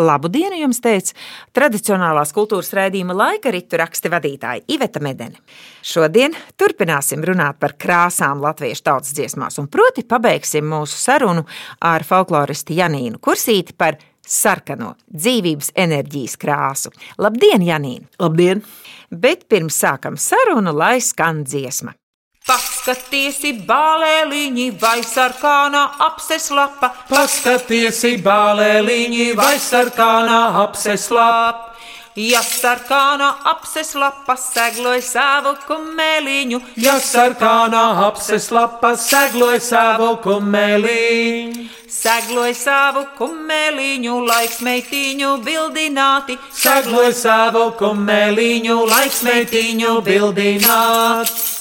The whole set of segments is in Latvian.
Labu dienu jums teica tradicionālās kultūras raidījuma laika ritu raksti vadītāja Iveta Medene. Šodien turpināsim runāt par krāsām latviešu tautas dziesmās, un proti pabeigsim mūsu sarunu ar folkloristu Janīnu Kursīti par sarkano dzīvības enerģijas krāsu. Labdien, Janīna! Labdien! Bet pirms sākam sarunu, lai skan dziesma. Paskatiesi, bālēliņi, vai sarkanā apses lapa. Paskatiesi, bālēliņi, vai sarkanā apses lapa. Ja sarkanā apses lapa segloja savu kumeliņu, ja sarkanā apses lapa segloja savu kumeliņu. Segloja savu kumeliņu, laiks meitiņu bildināti. Segloja savu kumeliņu, laiks meitiņu bildināti.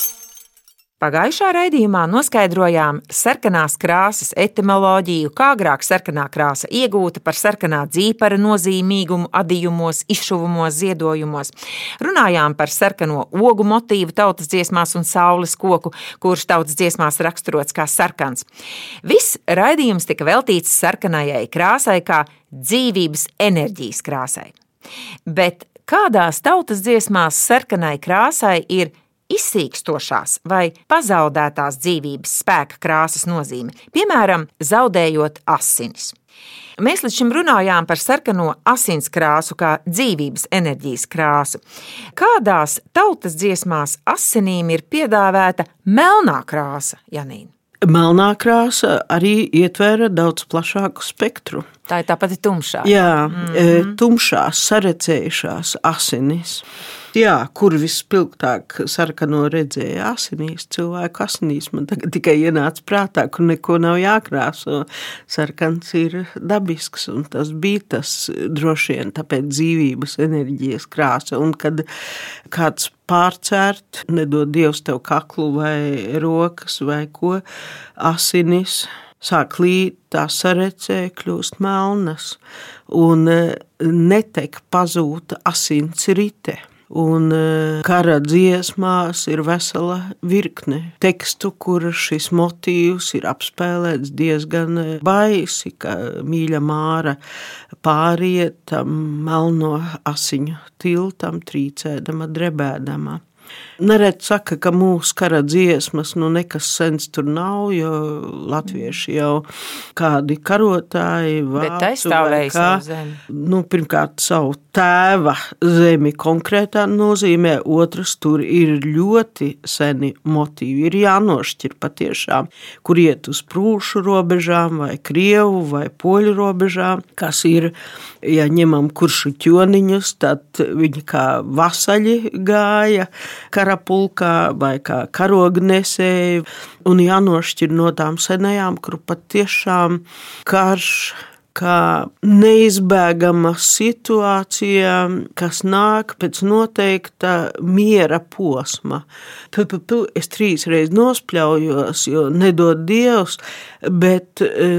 Pagājušā raidījumā noskaidrojām sarkanās krāsas etimoloģiju, kā agrāk sarkanā krāsa iegūta par sarkanā dzīpara nozīmīgumu adījumos, izšuvumos, ziedojumos. Runājām par sarkano ogu motīvu tautas dziesmās un saules koku, kurš tautas dziesmās raksturots kā sarkans. Viss raidījums tika veltīts sarkanajai krāsai kā dzīvības enerģijas krāsai. Bet kādās tautas dziesmās sarkanai krāsai ir izsīkstošās vai pazaudētās dzīvības spēka krāsas nozīme, piemēram, zaudējot asinis. Mēs līdz šim runājām par sarkano asins krāsu, kā dzīvības enerģijas krāsu. Kādās tautas dziesmās asinīm ir piedāvāta melnā krāsa, Janīna? Melnā krāsa arī ietvēra daudz plašāku spektru. Tā ir tā pati tumšā. Jā, mm -hmm. tumšās, sarecējušās asinis. Jā, kur vispilgtāk sarkano redzēja asinīs, cilvēku asinīs. Man tikai ienāca prātā, ka neko nav jākrāso. Sarkans ir dabisks, un tas bija tas droši vien tāpēc dzīvības enerģijas krāsa. Un kad kāds pārcērt, nedod Dievs tev kaklu vai rokas vai ko, asinis sāk līt, tā sarecē, kļūst melnas, un netek pazūta asins rite. Un e, kara dziesmās ir vesela virkne tekstu, kur šis motīvs ir apspēlēts diezgan e, baisi, ka mīļa māra pāriet tam melno asiņu tiltam, trīcēdama, drebēdama. Nereti saka, ka mūsu kara dziesmas nu nekas sens tur nav, jo latvieši jau kādi karotāji aizstāvēja savu zemi. Nu, pirmkārt, savu tēva zemi konkrētā nozīmē, otrs tur ir ļoti seni motīvi. Ir jānošķir patiešām, kur iet uz prūšu robežām, vai krievu, vai poļu robežām, kas ir, ja ņemam kuršu ķoniņus, tad viņi kā vasaļi gāja karapulkā vai kā karognesēji, un jānošķir no tām senajām, kur patiešām karš kā neizbēgama situācija, kas nāk pēc noteikta miera posma. Tad tu, es trīs reizes nospļaujos, jo nedod Dievs, bet e,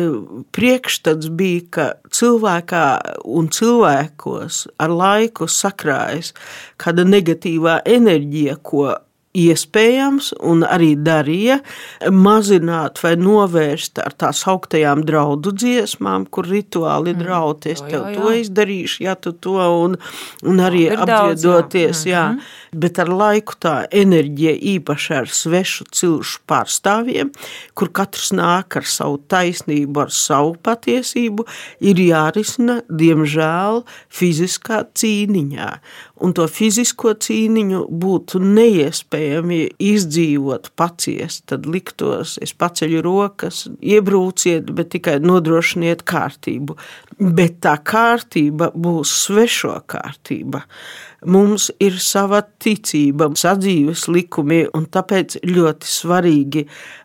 priekšstats bija, ka cilvēkā un cilvēkos ar laiku sakrājas kāda negatīvā enerģija, ko iespējams un arī darīja mazināt vai novērst ar tās augtajām draudu dziesmām, kur rituāli mm. draud, es tev jā, jā. to izdarīšu, ja tu to, un, un arī jā, apdziedoties, jā. jā. Mm -hmm. Bet ar laiku tā enerģija īpaši ar svešu cilšu pārstāvjiem, kur katrs nāk ar savu taisnību, ar savu patiesību, ir jārisina, diemžēl, fiziskā cīniņā un to fizisko cīniņu būtu neiespējami izdzīvot, paciest. Tad liktos, es paceļu rokas, iebrūciet, bet tikai nodrošiniet kārtību. Bet tā kārtība būs svešo kārtība. Mums ir sava ticība, sadzīves likumi, un tāpēc ļoti svarīgi,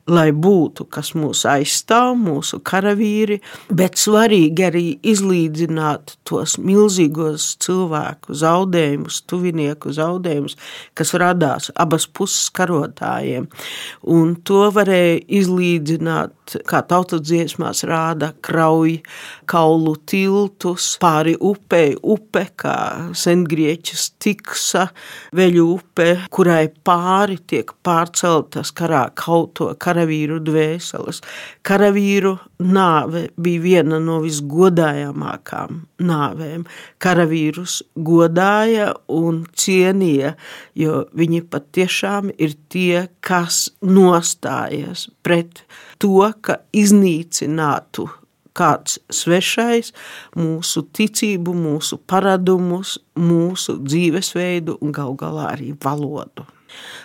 lai būtu, kas mūs aizstāv, mūsu karavīri, bet svarīgi arī izlīdzināt tos milzīgos cilvēku zaudējumus, tuvinieku zaudējumus, kas radās abas puses karotājiem. Un to varēja izlīdzināt, kā tautas dziesmās rāda, krauj kaulu tiltus pāri upei, upe, kā sengrieķis Tiksa veļu upe, kurai pāri tiek pārceltas karā kauto karavīru dvēseles. Karavīru nāve bija viena no visgodājamākām nāvēm. Karavīrus godāja un cienīja, jo viņi patiešām ir tie, kas nostājas pret to, ka iznīcinātu kāds svešais mūsu ticību, mūsu paradumus, mūsu dzīvesveidu un gal galā arī valodu.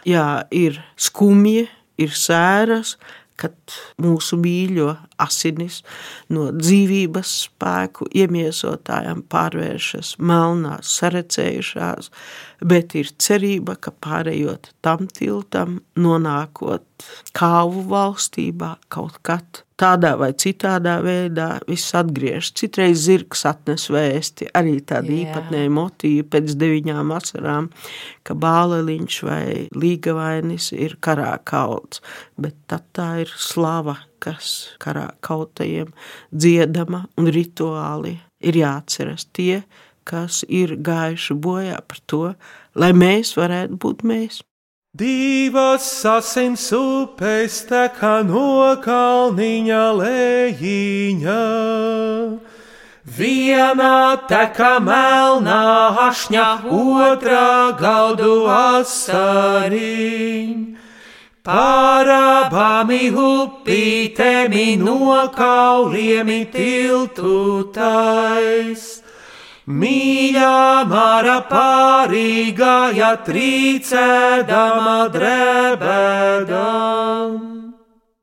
Jā, ir skumji, ir sēras, kad mūsu mīļo asinis no dzīvības spēku iemiesotājiem pārvēršas melnās, sarecējušās, bet ir cerība, ka pārējot tam tiltam, nonākot kāvu valstībā kaut kad tādā vai citādā veidā viss atgriežas. Citreiz zirgs atnes vēsti, arī tāda īpatnēja motīva pēc deviņām asarām, ka bāleliņš vai līgavainis ir karā kauts, bet tad tā ir slava, kas karā kautajiem dziedama un rituāli ir jāatceras tie, kas ir gājuši bojā par to, lai mēs varētu būt mēs. Divas asins upes teka no kalniņa lējiņa. Viena teka melnā hašņa, otrā gaudu asariņ. Pārābami upītēmi no kauliemi tiltu tais. Mīļā mara pārīgāja trīcēdama drebēdam.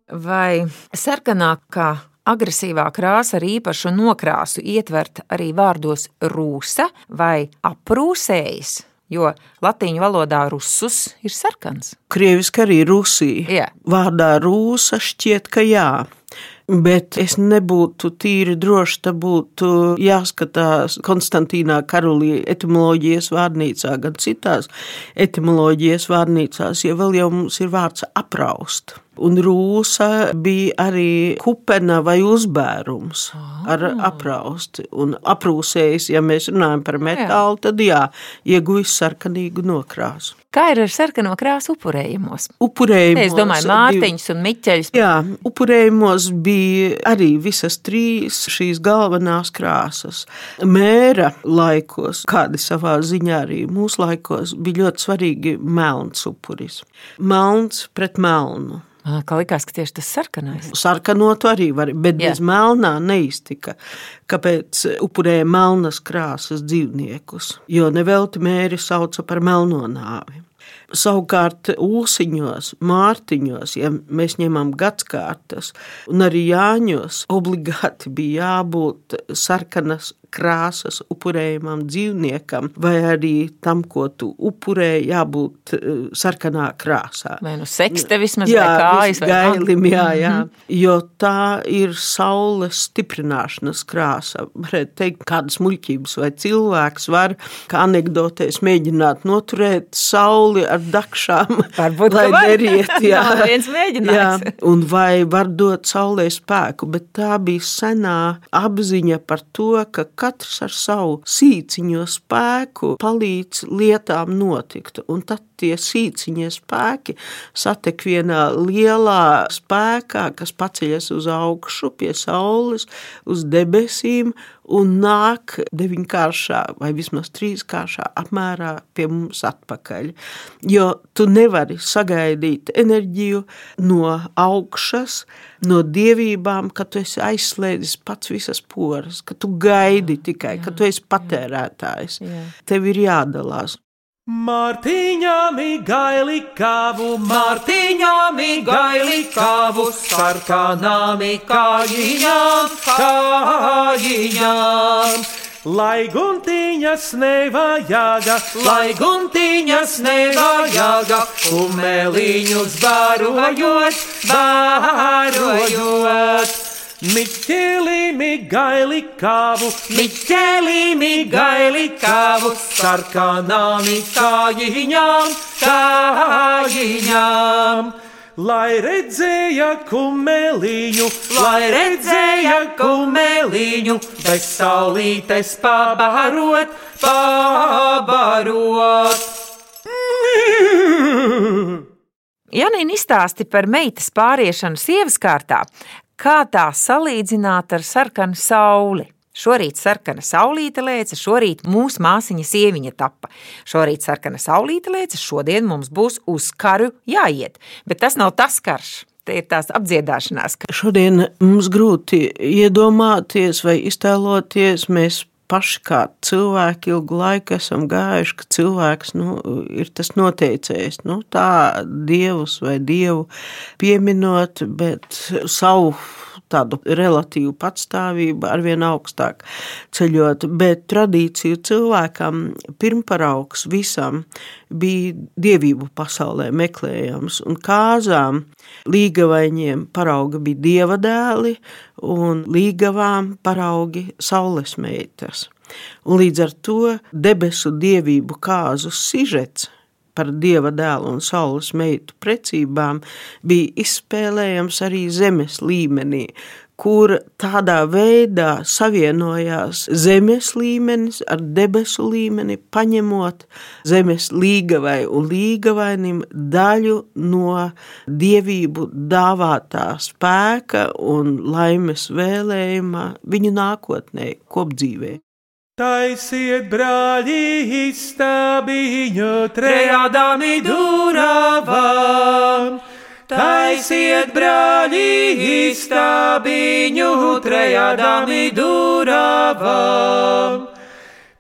Vai sarkanākā agresīvā krāsa ar īpašu nokrāsu ietvert arī vārdos rūsa vai aprūsējis? Jo latīņu valodā rusus ir sarkans. Krieviski arī rusija. Jā. Vārdā rūsa šķiet, ka jā. Bet es nebūtu tīri droši, tā būtu jāskatās Konstantīnā Karolī etimoloģijas vārnīcā, gan citās etimoloģijas vārnīcās, ja vēl jau mums ir vārds apraust. Un rūsa bija arī kupena vai uzbērums ar aprausti. Un aprūsējis, ja mēs runājam par metālu, tad jā, ieguvis sarkanīgu nokrāsu. Kā ir ar sarkano krāsu upurējumos? Upurējumos. Es domāju, Mārtiņš un Miķeļs. Jā, upurējumos bija arī visas trīs šīs galvenās krāsas. Mēra laikos, kādi savā ziņā arī mūsu laikos, bija ļoti svarīgi melns upuris. Melns pret melnu. Kā likās, ka tieši tas sarkanais? Sarkanotu arī var, bet Jā. bez melnā neiztika. Kāpēc upurēja melnas krāsas dzīvniekus? Jo nevelti mēri sauca par melno nāvi. Savukārt, ūsiņos, mārtiņos, ja mēs ņemam gadsimtas, un arī Jāņos, obligāti bija jābūt sarkanas krāsas upurējumam dzīvniekam, vai arī tam, ko tu upurēji, jābūt uh, sarkanā krāsā. Vai nu sekste vismaz jā, vai kājas vai gailim, jā, jā. Mm -hmm. Jo tā ir saules stiprināšanas krāsa. Varētu teikt, kādas muļķības vai cilvēks var, kā anekdotēs, mēģināt noturēt sauli ar dakšām, Varbūt, lai neriet. Jā, viens mēģinājums. Jā, un vai var dot saulē spēku, bet tā bija senā apziņa par to, ka katrs ar savu sīciņo spēku palīdz lietām notikt. Un tad tie sīciņie spēki satek vienā lielā spēkā, kas paceļas uz augšu pie saules, uz debesīm un nāk deviņkāršā vai vismaz trīskāršā apmērā pie mums atpakaļ. Jo tu nevari sagaidīt enerģiju no augšas, no dievībām, ka tu esi aizslēdzis pats visas poras, ka tu gaidi tikai, ka tu esi patērētājs. Tev ir jādalās. Mārtiņām gaili kāvu, Mārtiņām gaili kāvu, sarkanām kājiņām, kājiņām. Lai guntiņ guntiņas nevajaga, lai guntiņas nevajaga, kumeliņus barojot, barojot. Miķeli, migaili kāvu, miķeli, migaili kāvu, sarkanām kājiņām, kājiņām. Lai redzēja kumeliņu, lai redzēja kumeliņu, bez saulītes pabarot, pabarot. Janīna izstāsti par meitas pāriešanu sievas kārtā, kā tā salīdzināt ar sarkanu sauli. Šorīt sarkana saulīte lēca, šorīt mūsu māsiņa sieviņa tapa. Šorīt sarkana saulīte lēca, šodien mums būs uz karu jāiet. Bet tas nav tas karš. Te ir tās apdziedāšanās. Šodien mums grūti iedomāties vai iztēloties. Mēs paši kā cilvēki ilgu laiku esam gājuši, ka cilvēks nu, ir tas noteicējs. Nu, tā dievus vai dievu pieminot, bet savu tādu relatīvu patstāvību arvien augstāk ceļot, bet tradīciju cilvēkam pirmparaugs visam bija dievību pasaulē meklējams, un kāzām līgavaņiem parauga bija dievadēli, un līgavām paraugi saules meitas. Un līdz ar to debesu dievību kāzu sižets par dieva dēlu un saules meitu precībām bija izspēlējams arī zemes līmenī, kur tādā veidā savienojās zemes līmenis ar debesu līmeni, paņemot zemes līgavai un līgavainim daļu no dievību dāvātā spēka un laimes vēlējuma viņu nākotnē, kopdzīvē. Taisiet, brāļi, istabiņu trejādami durāvām. Taisiet, brāļi, istabiņu trejādami durāvām.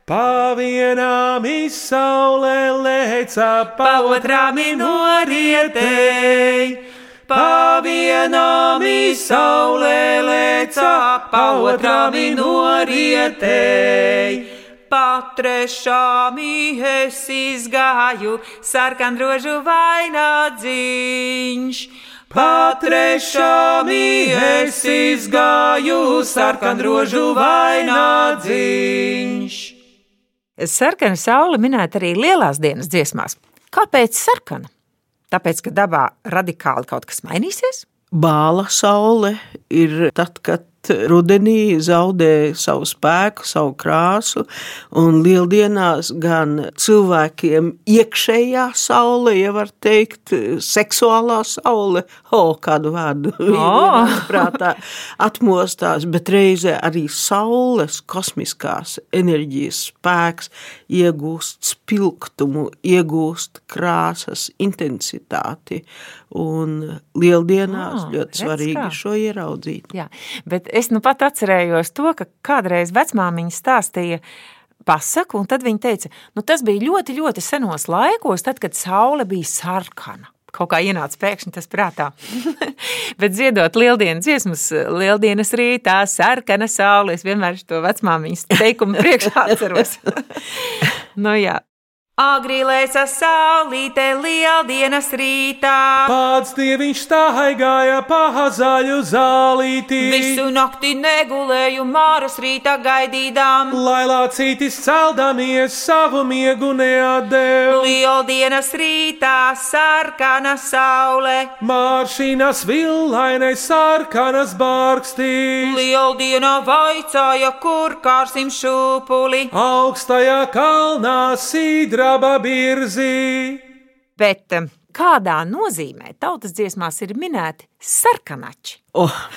Pavienām izsaulē lēca, pa otrām norietēji. Pavienām saulē lēca, pa otrām norietēji. Pa trešām es izgāju, sarkanrožu vainagdziņš. Pa trešām es izgāju, sarkanrožu vainagdziņš. Sarkana saule minēta arī lielās dienas dziesmās. Kāpēc sarkana? Tāpēc, ka dabā radikāli kaut kas mainīsies? Bāla saule ir tad, kad rudenī zaudē savu spēku, savu krāsu, un lieldienās gan cilvēkiem iekšējā saule, ja var teikt, seksuālā saule, o, oh, kādu vārdu oh. prātā atmostās, bet reizē arī saules kosmiskās enerģijas spēks iegūst spilgtumu, iegūst krāsas intensitāti, un lieldienās oh, ļoti svarīgi kā. šo ieraudzīt. Jā, bet es nu pat atcerējos to, ka kādreiz vecmāmiņa stāstīja pasaku, un tad viņa teica, nu tas bija ļoti, ļoti senos laikos, tad, kad saule bija sarkana. Kaut kā ienāca pēkšņi tas prātā. Bet dziedot lieldienas dziesmas, lieldienas rītā, sarkana saule, es vienmēr to vecmāmiņas teikumu priekšā atceros. nu jā, Agrīlēsa saulīte lieldienas rītā. Pats dieviņš staigāja pa zaļu zālīti. Visu nakti negulēju māras rīta gaidīdām. Lai lācītis celdamies savu miegu neatdev. Lieldienas rītā sarkana saule. Māršīnas villainai sarkanas bārkstī. Lieldiena vaicāja, kur kārsim šūpuli. Augstajā kalnā sīdra graba birzī. Bet um, kādā nozīmē tautas dziesmās ir minēti sarkanači? Oh.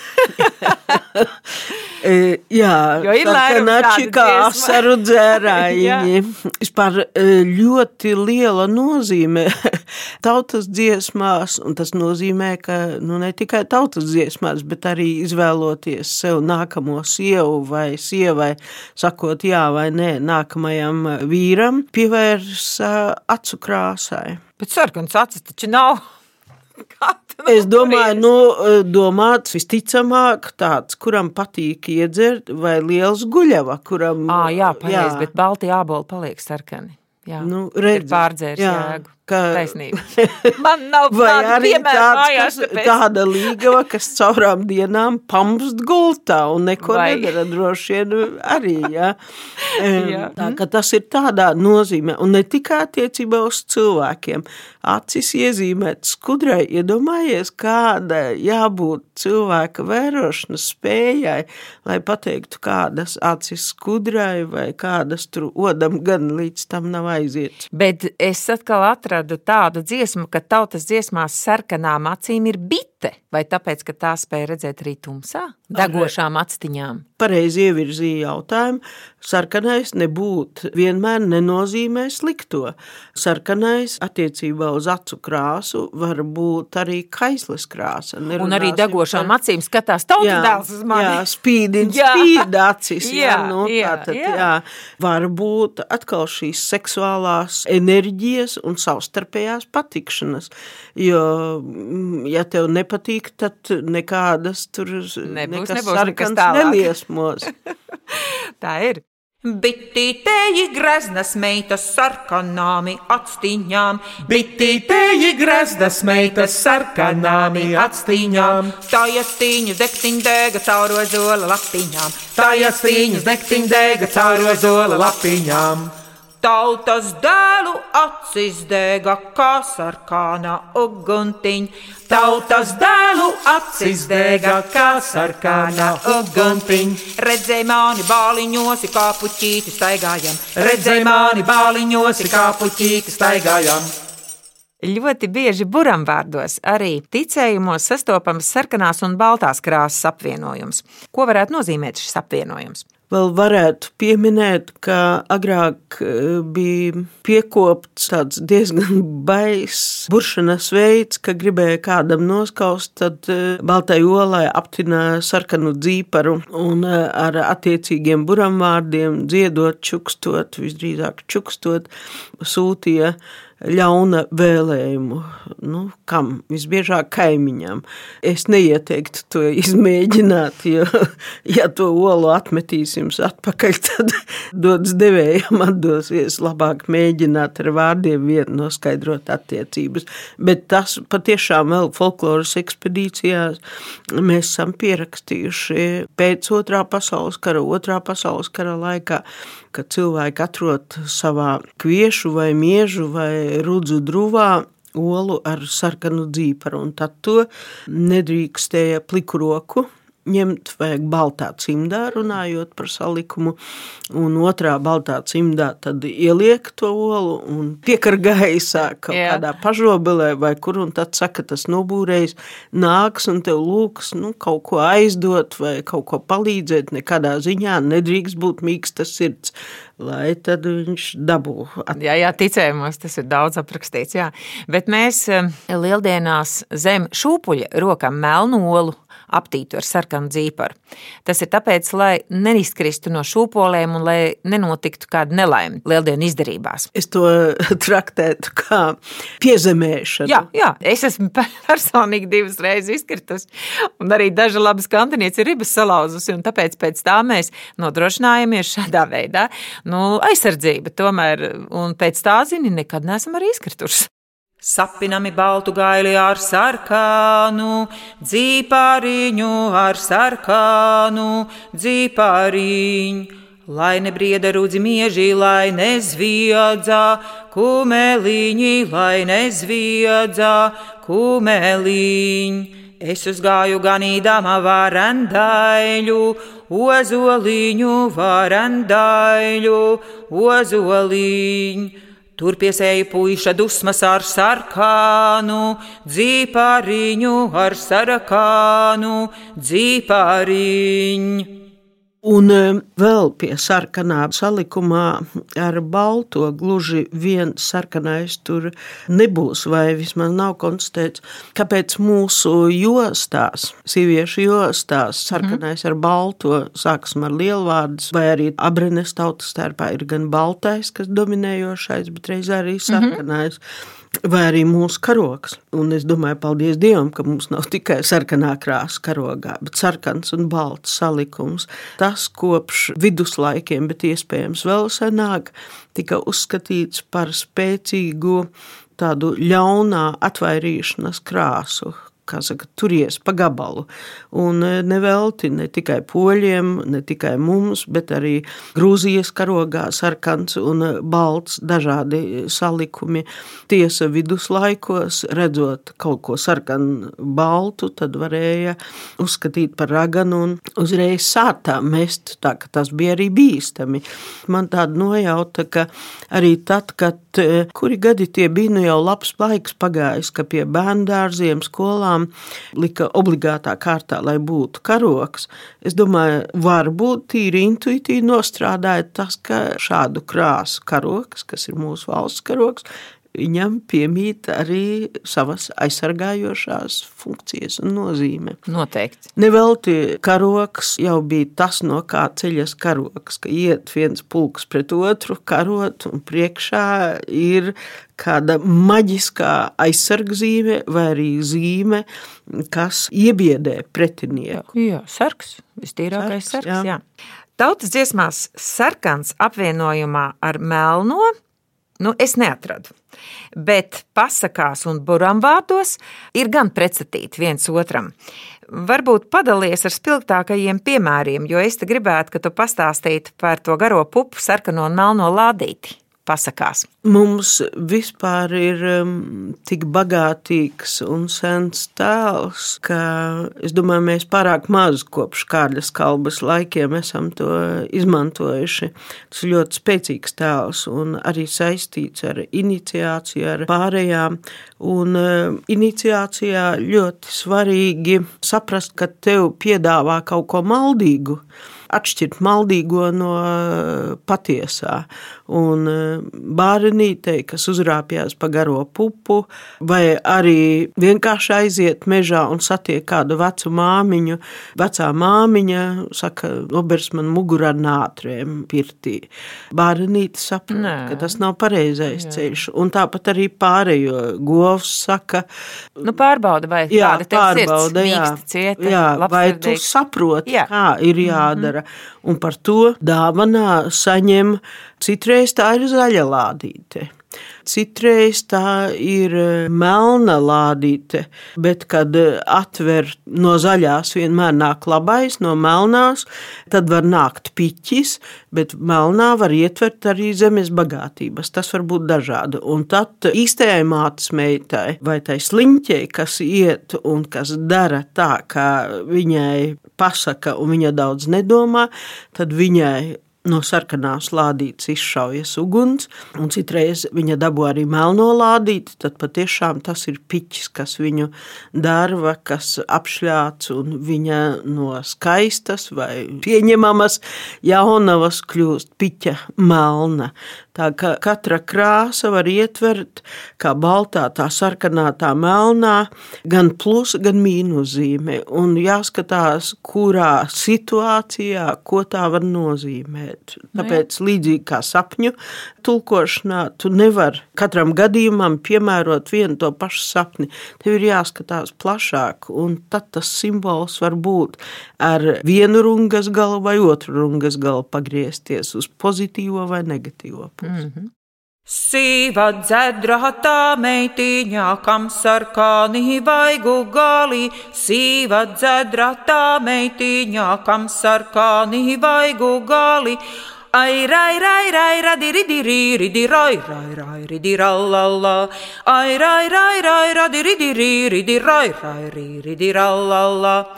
E, jā, sarkanači kā asaru dzērājiņi. Vispār e, ļoti liela nozīme tautas dziesmās, un tas nozīmē, ka nu, ne tikai tautas dziesmās, bet arī izvēloties sev nākamo sievu vai sievai, sakot jā vai nē nākamajam vīram, pievērsa acu krāsai. Bet sarkans acis taču nav. Es domāju, nu, domāts visticamāk tāds, kuram patīk iedzert, vai liels guļava, kuram. Ā, jā, pareizi, bet balti āboli paliek sarkani. Jā, Nu, ir redzi, pārdzēris jā, jēgu. ka- Taisnība. Man nav Vai tāda arī tāds, mājās, kas, tāpēc- tāda līgava, kas caurām dienām pamst gultā un neko Vai. nedara droši vien arī. Ja? Jā. Tā, ka tas ir tādā nozīmē, un ne tikai attiecībā uz cilvēkiem. Acis iezīmēt skudrai, iedomājies, kāda jābūt cilvēka vērošanas spējai, lai pateiktu, kādas acis skudrai vai kādas tur odam gan līdz tam nav aiziet. Bet es atkal atradu tādu dziesmu, ka tautas dziesmās sarkanām acīm ir bite. Vai tāpēc, ka tā spēja redzēt arī tumsā, degošām actiņām? pareizi ievirzīja jautājumu. Sarkanais nebūt vienmēr nenozīmē slikto. Sarkanais attiecībā uz acu krāsu var būt arī kaislas krāsa. Un arī degošām acīm skatās tautas dēls uz mani. Jā, spīdina, Jā. spīd acis. Jā, Jā, nu, jā, tātad, jā. jā. Var būt atkal šīs seksuālās enerģijas un savstarpējās patikšanas. Jo, mm, ja tev nepatīk, tad nekādas tur Nebūs, nebūs nekas sarkans neliesmos. Tā ir. Bitītēji greznas meitas sarkanāmi actiņām, Bitītēji grezdas meitas sarkanāmi actīņām, tājas tīņas dektiņdēga cauro zola lapiņām, tājas cīņas dektiņdēga cauro zola lapiņām. Tautas dēlu acis dēga kā sarkāna uguntiņ, Tautas dēlu acis dega kā sarkanā uguntiņ. Redzēja mani bāliņos, kā puķīti staigājam, Redzēja mani bāliņos, kā puķīti staigājam. Ļoti bieži buramvārdos arī ticējumos sastopams sarkanās un baltās krāsas apvienojums. Ko varētu nozīmēt šis apvienojums? Vēl varētu pieminēt, ka agrāk eh, bija piekopts tāds diezgan baiss buršanas veids, ka gribēja kādam noskaust, tad eh, baltai olai aptināja sarkanu dzīparu un eh, ar attiecīgiem buramvārdiem dziedot, čukstot, visdrīzāk čukstot, sūtīja ļauna vēlējumu. Nu, kam? Visbiežāk kaimiņam. Es neieteiktu to izmēģināt, jo, ja to olu atmetīs jums atpakaļ, tad dodas devējam atdosies. Labāk mēģināt ar vārdiem vien noskaidrot attiecības. Bet tas patiešām vēl folkloras ekspedīcijās mēs esam pierakstījuši pēc otrā pasaules kara, otrā pasaules kara laikā, kad cilvēki atrod savā kviešu vai miežu vai rudzu druvā olu ar sarkanu dzīparu, un tad to nedrīkstēja pliku roku ņemt, vajag baltā cimdā, runājot par salikumu, un otrā baltā cimdā tad ieliek to olu un piekar gaisā kaut Jā. kādā pažobelē vai kur, un tad saka, tas nobūrējs nāks un tev lūks, nu, kaut ko aizdot vai kaut ko palīdzēt, nekādā ziņā nedrīkst būt mīkstas sirds, lai tad viņš dabū. at- Jā, jā, ticējumos tas ir daudz aprakstīts. Jā. Bet mēs eh, lieldienās zem šūpuļa rokam melnu olu aptītu ar sarkanu dzīparu. Tas ir tāpēc, lai neizkristu no šūpolēm un lai nenotiktu kāda nelaime lieldienu izdarībās. Es to traktētu kā piezemēšanu. Jā, jā, es esmu personīgi divas reizes izkritusi, un arī daži labi skandinieci ir ribas salauzusi, un tāpēc pēc tā mēs nodrošinājamies šādā veidā. Nu, aizsardzība tomēr, un pēc tā, zini, nekad neesam arī izkrituši. Sapinami baltu gaili ar sarkanu, dzīpāriņu ar sarkanu, dzīpāriņu. Lai nebrieda rudzi mieži, lai nezviedzā, kumeliņi, lai nezviedzā, kumeliņi. Es uzgāju ganīdama varandaļu, ozoliņu, varandaļu, ozoliņu. Tur piesēja puiša dusmas ar sarkanu, dzīpāriņu ar sarakānu, dzīpāriņu. Un e, vēl pie sarkanā salikumā ar balto gluži vien sarkanais tur nebūs, vai vismaz nav konstatēts, kāpēc mūsu jostās, sieviešu jostās, sarkanais ar balto, sāksim ar lielvārdus, vai arī abrenes tautas starpā ir gan baltais, kas dominējošais, bet reiz arī sarkanais. Vai arī mūsu karoks. Un es domāju, paldies Dievam, ka mums nav tikai sarkanā krāsa karogā, bet sarkans un balts salikums. Tas kopš viduslaikiem, bet iespējams vēl senāk, tika uzskatīts par spēcīgu tādu ļaunā atvairīšanas krāsu, saka, turies pa gabalu. Un e, nevelti ne tikai poļiem, ne tikai mums, bet arī Grūzijas karogā sarkans un balts dažādi salikumi. Tiesa viduslaikos, redzot kaut ko sarkanu baltu, tad varēja uzskatīt par raganu un uzreiz sātā mest, tā ka tas bija arī bīstami. Man tāda nojauta, ka arī tad, kad e, kuri gadi tie bija, nu jau labs laiks pagājis, ka pie bērndārziem, skolām tiešām lika obligātā kārtā, lai būtu karoks. Es domāju, varbūt tīri intuitīvi nostrādāja tas, ka šādu krāsu karoks, kas ir mūsu valsts karoks, viņam piemīt arī savas aizsargājošās funkcijas un nozīme. Noteikti. Nevelti karoks jau bija tas, no kā ceļas karoks, ka iet viens pulks pret otru, karot, un priekšā ir kāda maģiskā aizsargzīme vai arī zīme, kas iebiedē pretinieku. Jā, sarks, vistīrākais sarks, sarks jā. jā. Tautas dziesmās sarkans apvienojumā ar melno, nu es neatradu. Bet pasakās un buramvārdos ir gan pretstatīti viens otram. Varbūt padalies ar spilgtākajiem piemēriem, jo es te gribētu, ka tu pastāstītu par to garo pupu sarkano un melno lādīti pasakās? Mums vispār ir um, tik bagātīgs un sens tēls, ka es domāju, mēs pārāk maz kopš Kārļa kalbas laikiem esam to izmantojuši. Tas ir ļoti spēcīgs tēls un arī saistīts ar iniciāciju, ar pārējām. Un uh, iniciācijā ļoti svarīgi saprast, ka tev piedāvā kaut ko maldīgu atšķirt maldīgo no patiesā. Un eh, bērnītei, kas uzrāpjas pa garo pupu, vai arī vienkārši aiziet mežā un satiek kādu vecu māmiņu. Vecā māmiņa saka, nobers man mugurā nātrēm pirtī. Bērnīte saprot, Nē. ka tas nav pareizais Jā. ceļš. Un tāpat arī pārējo govs saka. Nu, pārbauda, vai jā, tāda pārbauda, jā, cieta, jā, vai tu saproti, jā. kā ir jādara. Mm -hmm. Un par to dāvanā saņem citreiz tā ir zaļa lādīte. Citreiz tā ir e, melna lādīte, bet, kad e, atver no zaļās, vienmēr nāk labais, no melnās, tad var nākt piķis, bet melnā var ietvert arī zemes bagātības. Tas var būt dažādi. Un tad īstajai mātes meitai vai tai sliņķei, kas iet un kas dara tā, kā viņai pasaka, un viņa daudz nedomā, tad viņai no sarkanās lādītes izšaujas uguns, un citreiz viņa dabū arī melno lādīti, tad patiešām tas ir piķis, kas viņu darva, kas apšļāts, un viņa no skaistas vai pieņemamas jaunavas kļūst piķa melna. Tā kā katra krāsa var ietvert, kā baltā, tā sarkanā, tā melnā, gan plus, gan mīnuszīme, un jāskatās, kurā situācijā, ko tā var nozīmēt. Nu Tāpēc, līdzīgi kā sapņu tulkošanā, tu nevari katram gadījumam piemērot vienu to pašu sapni. Tev ir jāskatās plašāk, un tad tas simbols var būt ar vienu rungas galu vai otru rungas galu pagriezties uz pozitīvo vai negatīvo pusi. Mm -hmm. Sīva dzedra tā meitiņā, kam sarkāni vaigu galī, sīva dzedra tā meitiņā, kam sarkāni vaigu galī. Ai, rai, rai, rai, radiri, diri, ridi, rai, rai, rai, ridi, rallala. Ai, rai, rai, rai, radiri, diri, ridi, rai, rai, ridi, rallala.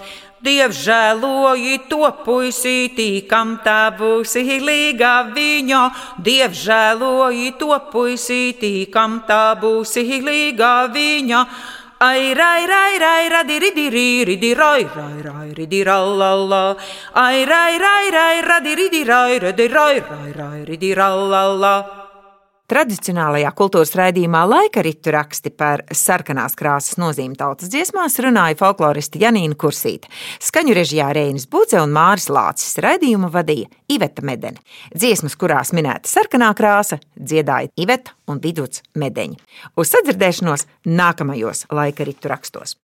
Dievs žēloji to puisītī, kam tā būs līga viņa. Dievs žēloji to puisītī, kam tā būs līga viņa. Ai, rai, rai, rai, radi, ridi, ridi, rai, rai, rai, ridi, rallala. Ai, rai, rai, rai, radi, ridi, rai, radi, rai, rai, rai, ridi, rallala. Tradicionālajā kultūras raidījumā laika ritu raksti par sarkanās krāsas nozīmi tautas dziesmās runāja folkloriste Janīna Kursīte. Skaņu režijā Reinis Budze un Māris Lācis raidījumu vadīja Iveta Medeni. Dziesmas, kurās minēta sarkanā krāsa, dziedāja Iveta un Viduts Medeņi. Uz sadzirdēšanos nākamajos laika ritu rakstos.